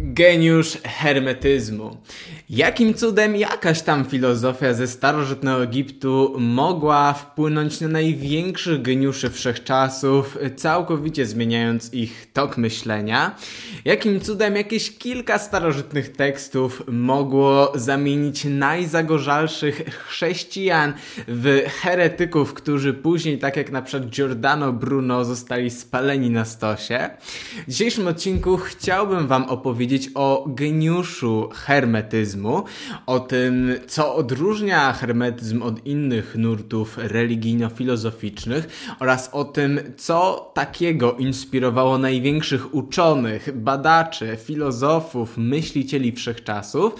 Geniusz hermetyzmu. Jakim cudem jakaś tam filozofia ze starożytnego Egiptu mogła wpłynąć na największych geniuszy wszechczasów, całkowicie zmieniając ich tok myślenia? Jakim cudem jakieś kilka starożytnych tekstów mogło zamienić najzagorzalszych chrześcijan w heretyków, którzy później, tak jak na przykład Giordano Bruno, zostali spaleni na stosie? W dzisiejszym odcinku chciałbym Wam opowiedzieć powiedzieć o geniuszu hermetyzmu, o tym, co odróżnia hermetyzm od innych nurtów religijno-filozoficznych oraz o tym, co takiego inspirowało największych uczonych, badaczy, filozofów, myślicieli wszechczasów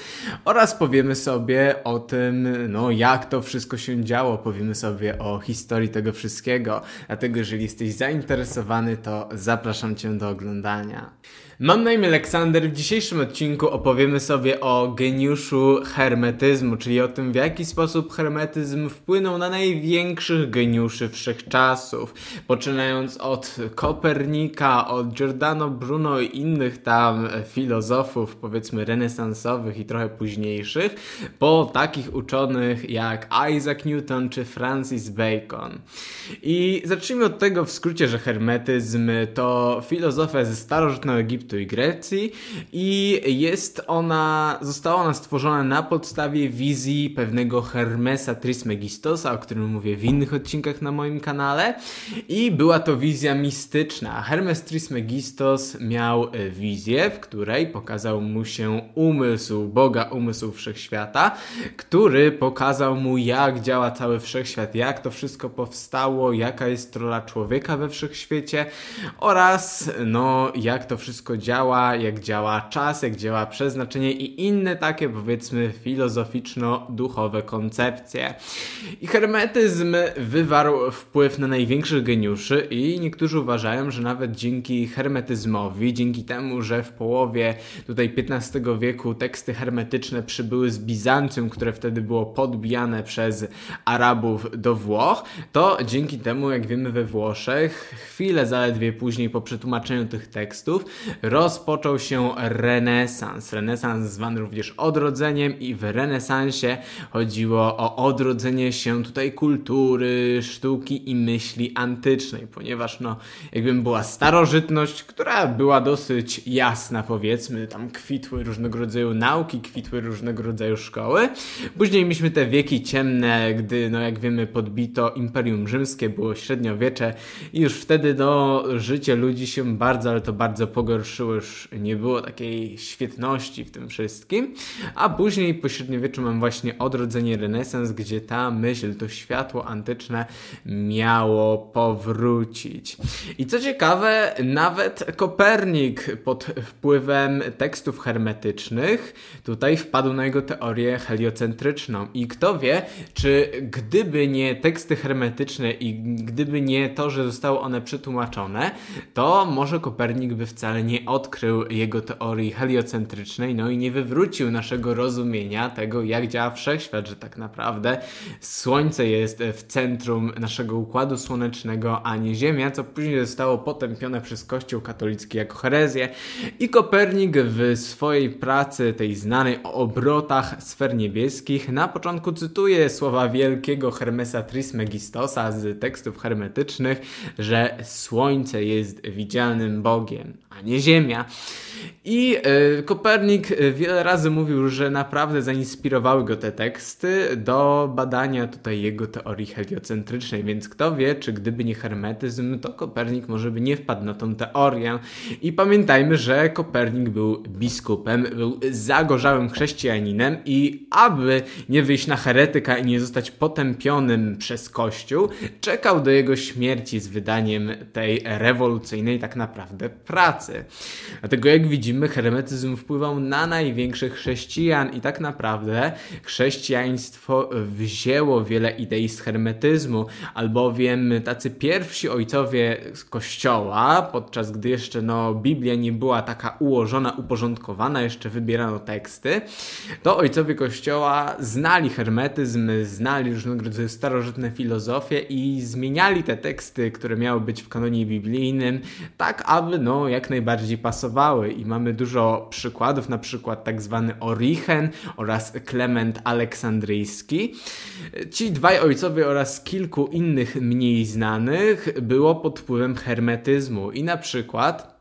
oraz powiemy sobie o tym, no jak to wszystko się działo, powiemy sobie o historii tego wszystkiego. Dlatego jeżeli jesteś zainteresowany, to zapraszam Cię do oglądania. Mam na imię Aleksander. W dzisiejszym odcinku opowiemy sobie o geniuszu hermetyzmu, czyli o tym, w jaki sposób hermetyzm wpłynął na największych geniuszy wszechczasów. Poczynając od Kopernika, od Giordano Bruno i innych tam filozofów, powiedzmy renesansowych i trochę późniejszych, po takich uczonych jak Isaac Newton czy Francis Bacon. I zacznijmy od tego w skrócie, że hermetyzm to filozofia ze starożytnego Egiptu Egiptu i Grecji i jest ona, została ona stworzona na podstawie wizji pewnego Hermesa Trismegistosa, o którym mówię w innych odcinkach na moim kanale i była to wizja mistyczna. Hermes Trismegistos miał e, wizję, w której pokazał mu się umysł Boga, umysł wszechświata, który pokazał mu jak działa cały wszechświat, jak to wszystko powstało, jaka jest rola człowieka we wszechświecie oraz no jak to wszystko działa, jak działa czas, jak działa przeznaczenie i inne takie powiedzmy filozoficzno-duchowe koncepcje. I hermetyzm wywarł wpływ na największych geniuszy i niektórzy uważają, że nawet dzięki hermetyzmowi, dzięki temu, że w połowie tutaj XV wieku teksty hermetyczne przybyły z Bizancjum, które wtedy było podbijane przez Arabów do Włoch, to dzięki temu, jak wiemy we Włoszech, chwilę zaledwie później po przetłumaczeniu tych tekstów, rozpoczął się renesans. Renesans zwany również odrodzeniem i w renesansie chodziło o odrodzenie się tutaj kultury, sztuki i myśli antycznej, ponieważ no jakbym była starożytność, która była dosyć jasna powiedzmy, tam kwitły różnego rodzaju nauki, kwitły różnego rodzaju szkoły. Później mieliśmy te wieki ciemne, gdy no jak wiemy podbito Imperium Rzymskie, było średniowiecze i już wtedy no życie ludzi się bardzo, ale to bardzo pogorszyło już nie było takiej świetności w tym wszystkim. A później po średniowieczu mam właśnie odrodzenie renesans, gdzie ta myśl, to światło antyczne miało powrócić. I co ciekawe, nawet Kopernik pod wpływem tekstów hermetycznych tutaj wpadł na jego teorię heliocentryczną. I kto wie, czy gdyby nie teksty hermetyczne i gdyby nie to, że zostały one przetłumaczone, to może Kopernik by wcale nie odkrył jego teorii heliocentrycznej, no i nie wywrócił naszego rozumienia tego, jak działa wszechświat, że tak naprawdę Słońce jest w centrum naszego układu słonecznego, a nie Ziemia, co później zostało potępione przez Kościół katolicki jako herezję. I Kopernik w swojej pracy, tej znanej o obrotach sfer niebieskich, na początku cytuje słowa wielkiego Hermesa Trismegistosa z tekstów hermetycznych, że Słońce jest widzialnym Bogiem, nie Ziemia. I y, Kopernik e, wiele razy mówił, że naprawdę zainspirowały go te teksty do badania tutaj jego teorii heliocentrycznej, więc kto wie, czy gdyby nie hermetyzm, to Kopernik może by nie wpadł na tą teorię. I pamiętajmy, że Kopernik był biskupem, był zagorzałym chrześcijaninem i aby nie wyjść na heretyka i nie zostać potępionym przez Kościół, czekał do jego śmierci z wydaniem tej rewolucyjnej tak naprawdę pracy. Dlatego jak widzimy, hermetyzm wpływał na największych chrześcijan i tak naprawdę chrześcijaństwo wzięło wiele idei z hermetyzmu, albowiem tacy pierwsi ojcowie z kościoła, podczas gdy jeszcze no, Biblia nie była taka ułożona, uporządkowana, jeszcze wybierano teksty, to ojcowie kościoła znali hermetyzm, znali różnego rodzaju starożytne filozofie i zmieniali te teksty, które miały być w kanonie biblijnym, tak aby no, jak najbardziej pasowały i mamy dużo przykładów, na przykład tak zwany Orichen oraz Klement Aleksandryjski. Ci dwaj ojcowie oraz kilku innych mniej znanych było pod wpływem hermetyzmu i na przykład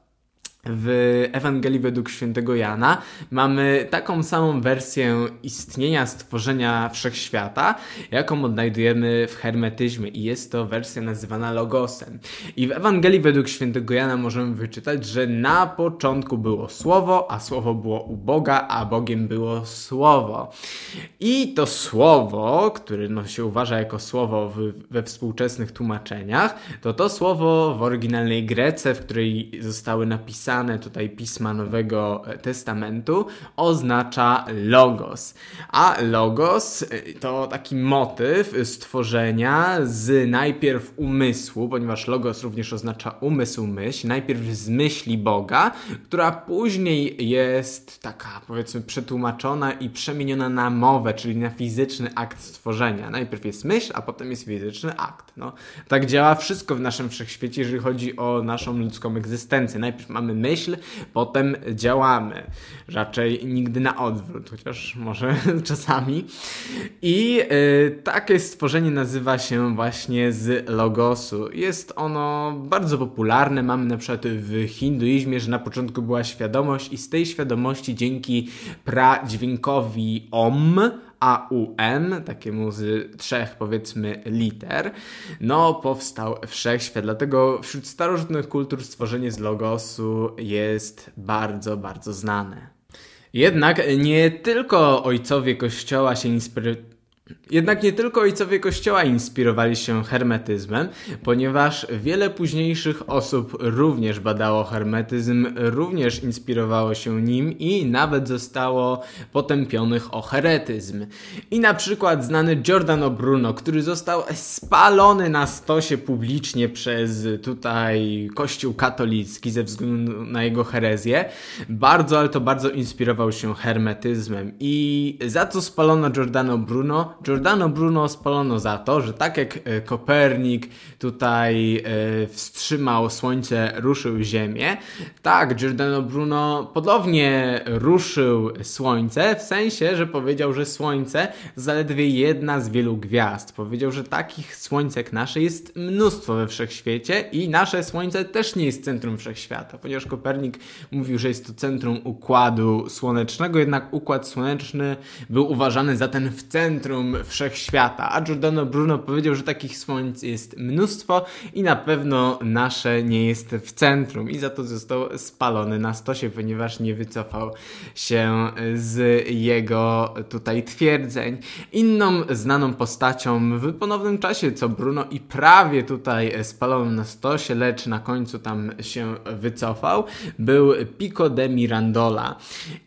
w Ewangelii według świętego Jana mamy taką samą wersję istnienia stworzenia wszechświata, jaką odnajdujemy w hermetyzmie i jest to wersja nazywana logosem. I w Ewangelii według świętego Jana możemy wyczytać, że na początku było słowo, a słowo było u Boga, a Bogiem było słowo. I to słowo, które no, się uważa jako słowo w, we współczesnych tłumaczeniach, to to słowo w oryginalnej Grece, w której zostały napisane tutaj pisma Nowego Testamentu oznacza logos. A logos y, to taki motyw stworzenia z najpierw umysłu, ponieważ logos również oznacza umysł, myśl, najpierw z myśli Boga, która później jest taka powiedzmy przetłumaczona i przemieniona na mowę, czyli na fizyczny akt stworzenia. Najpierw jest myśl, a potem jest fizyczny akt. No, tak działa wszystko w naszym wszechświecie, jeżeli chodzi o naszą ludzką egzystencję. Najpierw mamy myśl, potem działamy. Raczej nigdy na odwrót, chociaż może czasami. I y, takie stworzenie nazywa się właśnie z logosu. Jest ono bardzo popularne. Mamy na przykład w hinduizmie, że na początku była świadomość i z tej świadomości dzięki pradźwiękowi OM AUM, takiemu z trzech powiedzmy liter, no powstał wszechświat. Dlatego wśród starożytnych kultur stworzenie z logosu jest bardzo, bardzo znane. Jednak nie tylko ojcowie kościoła się inspirują jednak nie tylko ojcowie Kościoła inspirowali się hermetyzmem, ponieważ wiele późniejszych osób również badało hermetyzm, również inspirowało się nim i nawet zostało potępionych o heretyzm. I na przykład znany Giordano Bruno, który został spalony na stosie publicznie przez tutaj Kościół katolicki ze względu na jego herezję, bardzo, ale to bardzo inspirował się hermetyzmem. I za co spalono Giordano Bruno? Giordano Bruno spalono za to, że tak jak e, Kopernik tutaj e, wstrzymał Słońce, ruszył Ziemię, tak Giordano Bruno podobnie ruszył Słońce, w sensie, że powiedział, że Słońce zaledwie jedna z wielu gwiazd. Powiedział, że takich Słońcek nasze jest mnóstwo we wszechświecie i nasze Słońce też nie jest centrum wszechświata, ponieważ Kopernik mówił, że jest to centrum układu słonecznego, jednak układ słoneczny był uważany za ten w centrum wszechświata. A Giordano Bruno powiedział, że takich słońc jest mnóstwo i na pewno nasze nie jest w centrum i za to został spalony na stosie, ponieważ nie wycofał się z jego tutaj twierdzeń. Inną znaną postacią w ponownym czasie, co Bruno i prawie tutaj spalono na stosie, lecz na końcu tam się wycofał, był Pico de Mirandola.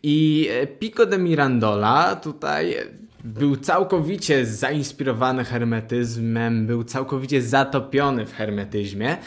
I Pico de Mirandola tutaj był całkowicie zainspirowany hermetyzmem, był całkowicie zatopiony w hermetyzmie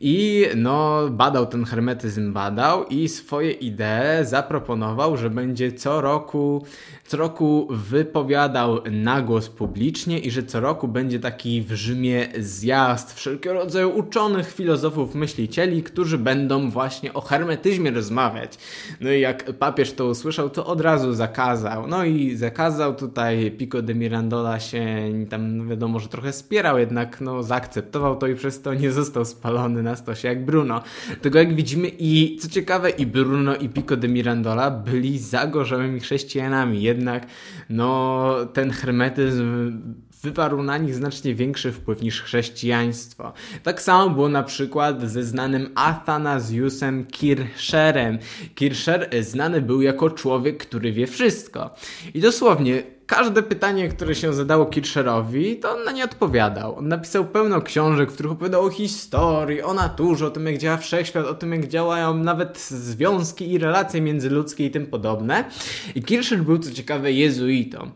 i no badał ten hermetyzm, badał i swoje idee zaproponował, że będzie co roku co roku wypowiadał na głos publicznie i że co roku będzie taki w Rzymie zjazd wszelkiego rodzaju uczonych, filozofów, myślicieli, którzy będą właśnie o hermetyzmie rozmawiać. No i jak papież to usłyszał, to od razu zakazał. No i zakazał tutaj Pico de Mirandola się tam no wiadomo, że trochę spierał, jednak no zaakceptował to i przez to nie został spalony na stosie jak Bruno. Tego jak widzimy i co ciekawe i Bruno i Pico de Mirandola byli zagorzałymi chrześcijanami jednak no, ten hermetyzm wywarł na nich znacznie większy wpływ niż chrześcijaństwo. Tak samo było na przykład ze znanym Athanasiusem Kircherem. Kircher znany był jako człowiek, który wie wszystko. I dosłownie każde pytanie, które się zadało Kircherowi, to on na nie odpowiadał. On napisał pełno książek, w których opowiadał o historii, o naturze, o tym jak działa wszechświat, o tym jak działają nawet związki i relacje międzyludzkie i tym podobne. I Kircher był co ciekawe jezuitą.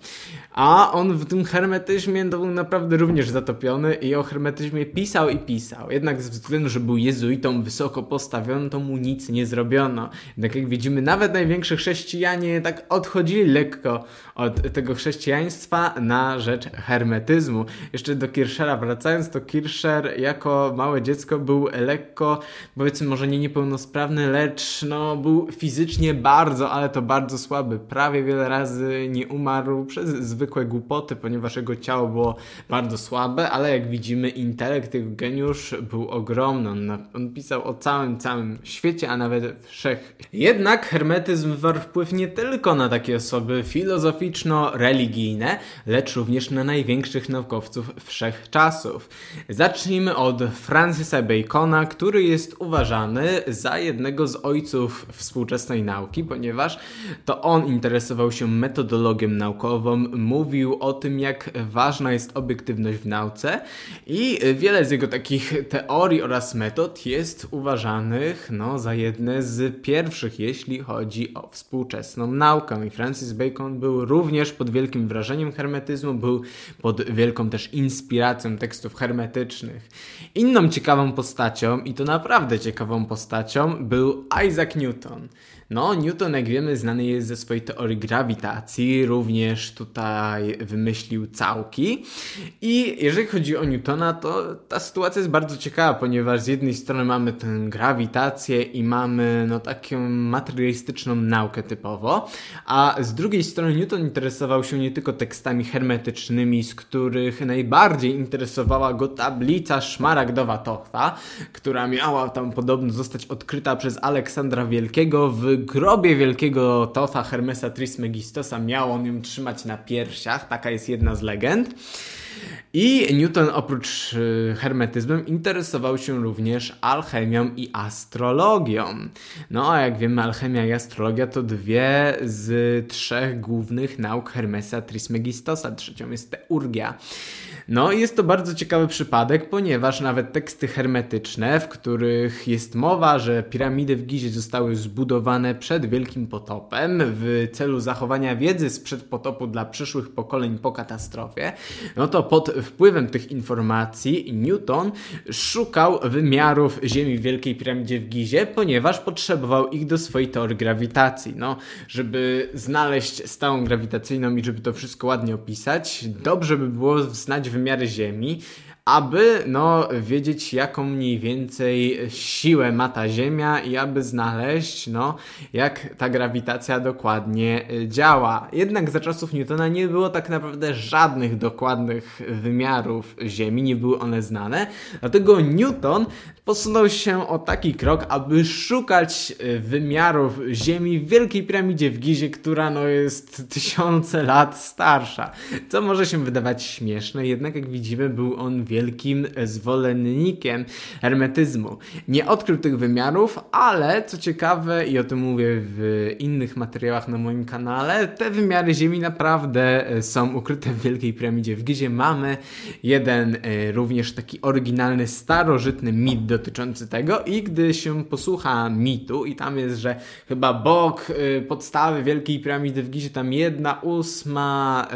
A on w tym hermetyzmie był naprawdę również zatopiony i o hermetyzmie pisał i pisał. Jednak ze względu, że był jezuitą wysoko postawiony, to mu nic nie zrobiono. Jednak jak widzimy, nawet największy chrześcijanie tak odchodzili lekko od tego chrześcijaństwa chrześcijaństwa na rzecz hermetyzmu. Jeszcze do Kirschera wracając, to Kirscher jako małe dziecko był lekko, powiedzmy może nie niepełnosprawny, lecz no, był fizycznie bardzo, ale to bardzo słaby. Prawie wiele razy nie umarł przez zwykłe głupoty, ponieważ jego ciało było bardzo słabe, ale jak widzimy intelekt, jego geniusz był ogromny. On, pisał o całym, całym świecie, a nawet wszech. Jednak hermetyzm warł wpływ nie tylko na takie osoby filozoficzno-religijne, lecz również na największych naukowców wszechczasów. Zacznijmy od Francisa Bacona, który jest uważany za jednego z ojców współczesnej nauki, ponieważ to on interesował się metodologią naukową, mówił o tym, jak ważna jest obiektywność w nauce i wiele z jego takich teorii oraz metod jest uważanych no, za jedne z pierwszych, jeśli chodzi o współczesną naukę. I Francis Bacon był również pod wielkim wrażeniem hermetyzmu, był pod wielką też inspiracją tekstów hermetycznych. Inną ciekawą postacią, i to naprawdę ciekawą postacią, był Isaac Newton. No, Newton, jak wiemy, znany jest ze swojej teorii grawitacji, również tutaj wymyślił całki. I jeżeli chodzi o Newtona, to ta sytuacja jest bardzo ciekawa, ponieważ z jednej strony mamy tę grawitację i mamy no taką materialistyczną naukę typowo, a z drugiej strony Newton interesował się nie tylko tekstami hermetycznymi, z których najbardziej interesowała go tablica szmaragdowa Tocha, która miała tam podobno zostać odkryta przez Aleksandra Wielkiego w grobie wielkiego Totha Hermesa Trismegistosa miał on ją trzymać na piersiach, taka jest jedna z legend. I Newton oprócz y, hermetyzmem interesował się również alchemią i astrologią. No a jak wiemy, alchemia i astrologia to dwie z trzech głównych nauk Hermesa Trismegistosa. Trzecią jest teurgia. No jest to bardzo ciekawy przypadek, ponieważ nawet teksty hermetyczne, w których jest mowa, że piramidy w Gizie zostały zbudowane przed Wielkim Potopem w celu zachowania wiedzy sprzed potopu dla przyszłych pokoleń po katastrofie, no to pod wpływem tych informacji Newton szukał wymiarów Ziemi w Wielkiej Piramidzie w Gizie, ponieważ potrzebował ich do swojej teorii grawitacji. No, żeby znaleźć stałą grawitacyjną i żeby to wszystko ładnie opisać, dobrze by było znać wymiary Ziemi, aby no, wiedzieć, jaką mniej więcej siłę ma ta Ziemia i aby znaleźć, no, jak ta grawitacja dokładnie y, działa. Jednak za czasów Newtona nie było tak naprawdę żadnych dokładnych wymiarów Ziemi, nie były one znane, dlatego Newton posunął się o taki krok, aby szukać y, wymiarów Ziemi w Wielkiej Piramidzie w Gizie, która no, jest tysiące lat starsza. Co może się wydawać śmieszne, jednak jak widzimy był on wielki wielkim zwolennikiem hermetyzmu. Nie odkrył tych wymiarów, ale co ciekawe, i o tym mówię w innych materiałach na moim kanale, te wymiary Ziemi naprawdę są ukryte w Wielkiej Piramidzie w Gizie. Mamy jeden e, również taki oryginalny, starożytny mit dotyczący tego i gdy się posłucha mitu i tam jest, że chyba bok e, podstawy Wielkiej Piramidy w Gizie, tam jedna ósma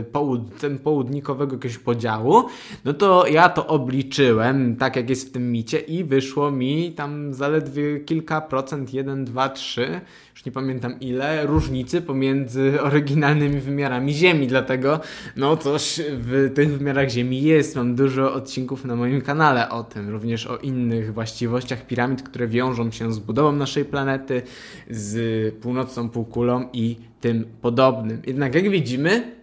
e, połud południkowego jakiegoś podziału, no to ja to obliczyłem, tak jak jest w tym micie i wyszło mi tam zaledwie kilka procent, 1, 2, 3, już nie pamiętam ile, różnicy pomiędzy oryginalnymi wymiarami Ziemi, dlatego no coś w tych wymiarach Ziemi jest. Mam dużo odcinków na moim kanale o tym, również o innych właściwościach piramid, które wiążą się z budową naszej planety, z północną półkulą i tym podobnym. Jednak jak widzimy,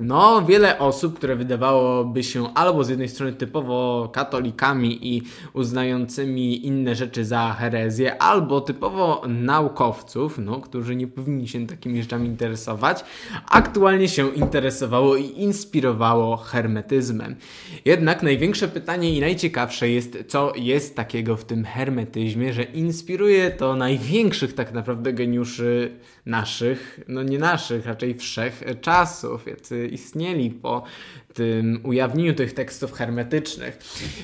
no, wiele osób, które wydawałoby się albo z jednej strony typowo katolikami i uznającymi inne rzeczy za herezję, albo typowo naukowców, no, którzy nie powinni się takimi rzeczami interesować, aktualnie się interesowało i inspirowało hermetyzmem. Jednak największe pytanie i najciekawsze jest, co jest takiego w tym hermetyzmie, że inspiruje to największych tak naprawdę geniuszy naszych, no nie naszych, raczej wszech czasów, jacy istnieli po tym ujawnieniu tych tekstów hermetycznych.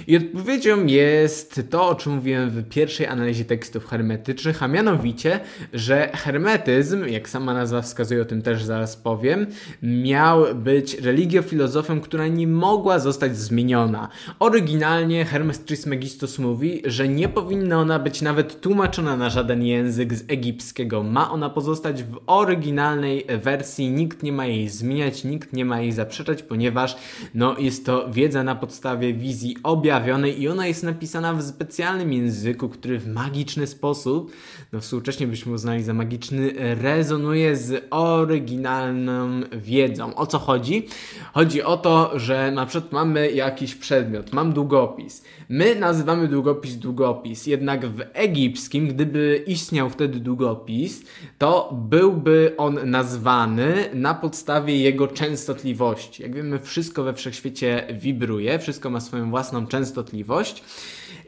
I odpowiedzią jest to, o czym mówiłem w pierwszej analizie tekstów hermetycznych, a mianowicie, że hermetyzm, jak sama nazwa wskazuje, o tym też zaraz powiem, miał być religią filozofią, która nie mogła zostać zmieniona. Oryginalnie Hermes Trismegistus mówi, że nie powinna ona być nawet tłumaczona na żaden język z egipskiego. Ma ona pozostać w oryginalnej wersji, nikt nie ma jej zmieniać, nikt nie ma jej zaprzeczać, ponieważ no, jest to wiedza na podstawie wizji objawionej i ona jest napisana w specjalnym języku, który w magiczny sposób, no współcześnie byśmy uznali za magiczny, rezonuje z oryginalną wiedzą. O co chodzi? Chodzi o to, że na przykład mamy jakiś przedmiot, mam długopis. My nazywamy długopis długopis, jednak w egipskim, gdyby istniał wtedy długopis, to byłby on nazwany na podstawie jego częstotliwości. Jak wiemy, wszystko we wszechświecie wibruje, wszystko ma swoją własną częstotliwość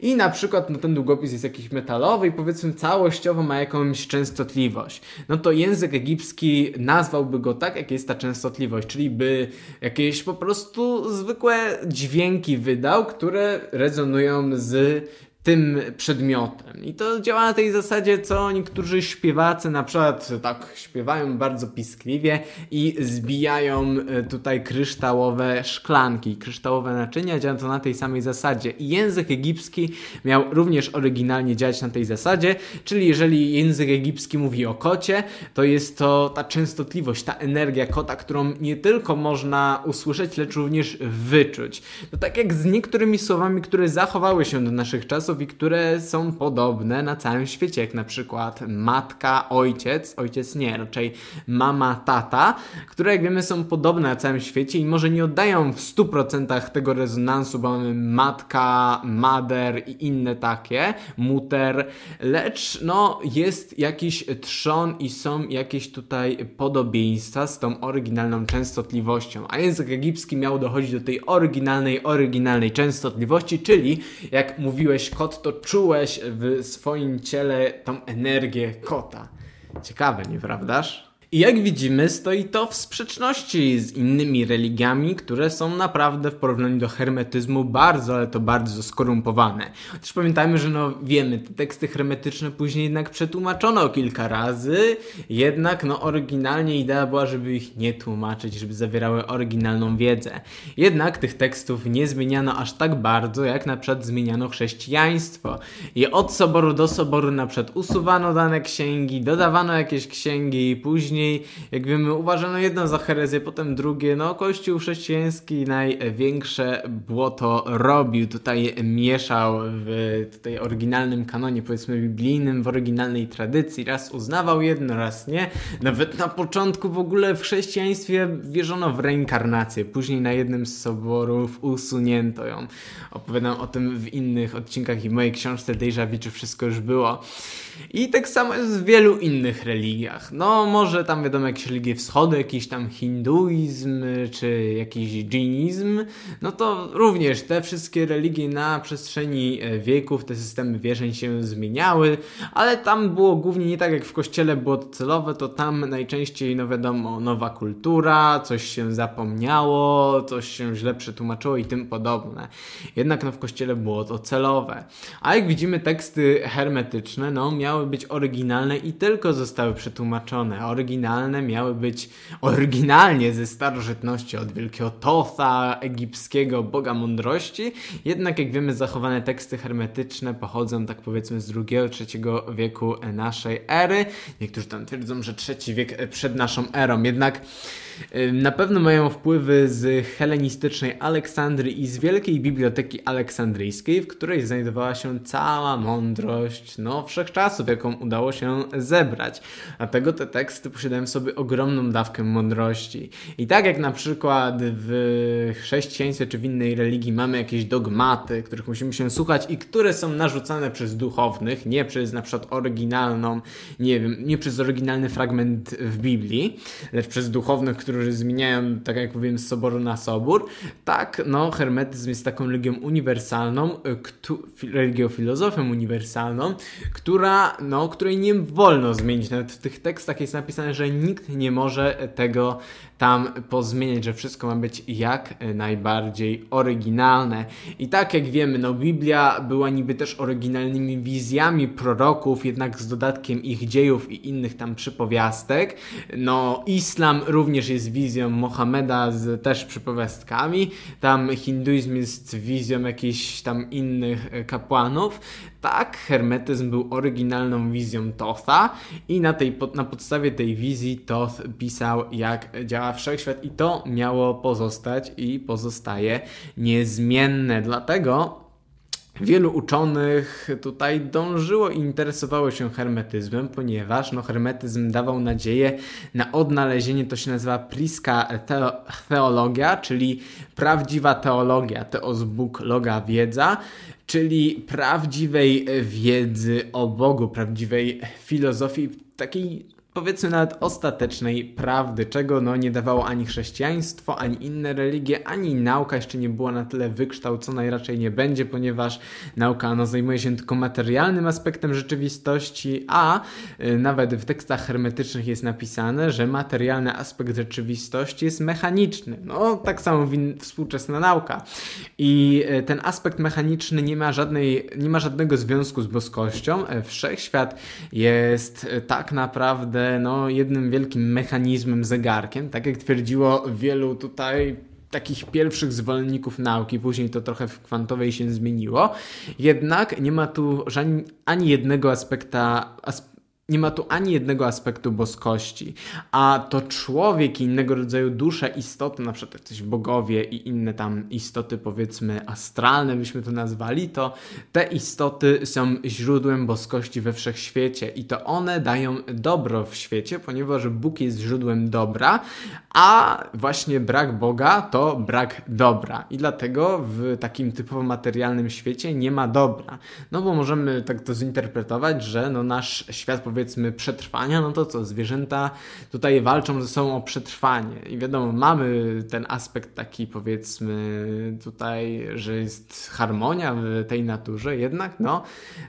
i na przykład no, ten długopis jest jakiś metalowy i powiedzmy całościowo ma jakąś częstotliwość. No to język egipski nazwałby go tak, jak jest ta częstotliwość, czyli by jakieś po prostu zwykłe dźwięki wydał, które rezonują z tym przedmiotem. I to działa na tej zasadzie, co niektórzy śpiewacy na przykład tak śpiewają bardzo piskliwie i zbijają e, tutaj kryształowe szklanki, kryształowe naczynia, działa to na tej samej zasadzie. I język egipski miał również oryginalnie działać na tej zasadzie, czyli jeżeli język egipski mówi o kocie, to jest to ta częstotliwość, ta energia kota, którą nie tylko można usłyszeć, lecz również wyczuć. To tak jak z niektórymi słowami, które zachowały się do naszych czasów, i które są podobne na całym świecie, jak na przykład matka, ojciec, ojciec nie, raczej mama, tata, które jak wiemy są podobne na całym świecie i może nie oddają w 100% tego rezonansu, bo mamy matka, mader i inne takie, muter, lecz no jest jakiś trzon i są jakieś tutaj podobieństwa z tą oryginalną częstotliwością, a język egipski miał dochodzić do tej oryginalnej, oryginalnej częstotliwości, czyli jak mówiłeś kot, to czułeś w swoim ciele tą energię kota. Ciekawe, nieprawdaż? I jak widzimy, stoi to w sprzeczności z innymi religiami, które są naprawdę w porównaniu do hermetyzmu bardzo, ale to bardzo skorumpowane. Też pamiętajmy, że no wiemy, te teksty hermetyczne później jednak przetłumaczono kilka razy, jednak no oryginalnie idea była, żeby ich nie tłumaczyć, żeby zawierały oryginalną wiedzę. Jednak tych tekstów nie zmieniano aż tak bardzo, jak na przykład zmieniano chrześcijaństwo. I od soboru do soboru na przykład usuwano dane księgi, dodawano jakieś księgi i później później, jak wiemy, uważano jedno za herezję, potem drugie. No, Kościół chrześcijański największe błoto robił. Tutaj mieszał w tutaj oryginalnym kanonie, powiedzmy biblijnym, w oryginalnej tradycji. Raz uznawał jedno, raz nie. Nawet na początku w ogóle w chrześcijaństwie wierzono w reinkarnację. Później na jednym z soborów usunięto ją. Opowiadam o tym w innych odcinkach i w mojej książce Deja Vu, czy wszystko już było. I tak samo jest w wielu innych religiach. No, może tam wiadomo jakieś religie wschody, jakiś tam hinduizm, czy jakiś dżinizm, no to również te wszystkie religie na przestrzeni e, wieków, te systemy wierzeń się zmieniały, ale tam było głównie nie tak jak w kościele było to celowe, to tam najczęściej, no wiadomo, nowa kultura, coś się zapomniało, coś się źle przetłumaczyło i tym podobne. Jednak no w kościele było to celowe. A jak widzimy teksty hermetyczne, no miały być oryginalne i tylko zostały przetłumaczone. Oryginalne miały być oryginalnie ze starożytności od wielkiego Totha, egipskiego boga mądrości. Jednak jak wiemy, zachowane teksty hermetyczne pochodzą tak powiedzmy z II-III wieku naszej ery. Niektórzy tam twierdzą, że trzeci wiek przed naszą erą. Jednak na pewno mają wpływy z helenistycznej Aleksandrii i z Wielkiej Biblioteki Aleksandryjskiej, w której znajdowała się cała mądrość no, wszechczasów, jaką udało się zebrać. Dlatego te teksty posiadają w sobie ogromną dawkę mądrości. I tak jak na przykład w chrześcijaństwie czy w innej religii mamy jakieś dogmaty, których musimy się słuchać i które są narzucane przez duchownych, nie przez na przykład oryginalną, nie wiem, nie przez oryginalny fragment w Biblii, lecz przez duchownych, którzy zmieniają, tak jak mówiłem, z soboru na sobór, tak, no, hermetyzm jest taką religią uniwersalną, religią filozofią uniwersalną, która, no, której nie wolno zmienić. Nawet w tych tekstach jest napisane, że że nikt nie może tego tam pozmieniać, że wszystko ma być jak najbardziej oryginalne. I tak jak wiemy, no Biblia była niby też oryginalnymi wizjami proroków, jednak z dodatkiem ich dziejów i innych tam przypowiastek. No islam również jest wizją Mohameda z też przypowiastkami. Tam hinduizm jest wizją jakichś tam innych kapłanów. Tak, hermetyzm był oryginalną wizją Totha i na, tej, na podstawie tej wizji Toth pisał, jak działa wszechświat i to miało pozostać i pozostaje niezmienne. Dlatego Wielu uczonych tutaj dążyło i interesowało się hermetyzmem, ponieważ no, hermetyzm dawał nadzieję na odnalezienie, to się nazywa priska teologia, czyli prawdziwa teologia, teos Bóg, loga wiedza, czyli prawdziwej wiedzy o Bogu, prawdziwej filozofii, takiej powiedzmy nawet ostatecznej prawdy, czego no nie dawało ani chrześcijaństwo, ani inne religie, ani nauka jeszcze nie była na tyle wykształcona i raczej nie będzie, ponieważ nauka no, zajmuje się tylko materialnym aspektem rzeczywistości, a y, nawet w tekstach hermetycznych jest napisane, że materialny aspekt rzeczywistości jest mechaniczny. No tak samo współczesna nauka. I y, ten aspekt mechaniczny nie ma, żadnej, nie ma żadnego związku z boskością. E, wszechświat jest y, tak naprawdę no, jednym wielkim mechanizmem, zegarkiem, tak jak twierdziło wielu tutaj takich pierwszych zwolenników nauki, później to trochę w kwantowej się zmieniło. Jednak nie ma tu ani jednego aspekta, nie ma tu ani jednego aspektu boskości, a to człowiek i innego rodzaju dusze, istoty, na przykład coś bogowie i inne tam istoty, powiedzmy astralne, byśmy to nazwali, to te istoty są źródłem boskości we wszechświecie i to one dają dobro w świecie, ponieważ Bóg jest źródłem dobra, a właśnie brak Boga to brak dobra i dlatego w takim typowo materialnym świecie nie ma dobra. No bo możemy tak to zinterpretować, że no nasz świat powiedzmy powiedzmy przetrwania, no to co, zwierzęta tutaj walczą ze sobą o przetrwanie. I wiadomo, mamy ten aspekt taki powiedzmy tutaj, że jest harmonia w tej naturze, jednak no,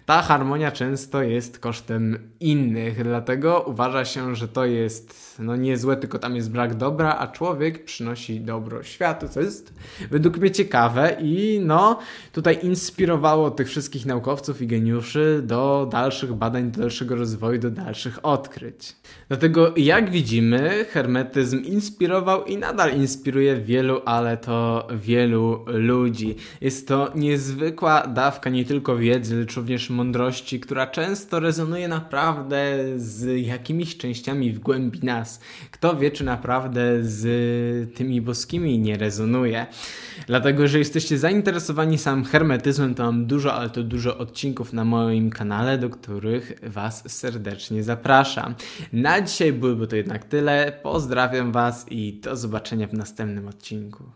ta harmonia często jest kosztem innych, dlatego uważa się, że to jest no niezłe, tylko tam jest brak dobra, a człowiek przynosi dobro światu, co jest według mnie ciekawe i no tutaj inspirowało tych wszystkich naukowców i geniuszy do dalszych badań, do dalszego rozwoju, do dalszych odkryć. Dlatego, jak widzimy, hermetyzm inspirował i nadal inspiruje wielu, ale to wielu ludzi. Jest to niezwykła dawka nie tylko wiedzy, lecz również mądrości, która często rezonuje naprawdę z jakimiś częściami w głębi nas. Kto wie, czy naprawdę z tymi boskimi nie rezonuje. Dlatego, że jesteście zainteresowani samym hermetyzmem, to mam dużo, ale to dużo odcinków na moim kanale, do których Was serdecznie zapraszam. Na dzisiaj byłoby to jednak tyle. Pozdrawiam Was i do zobaczenia w następnym odcinku.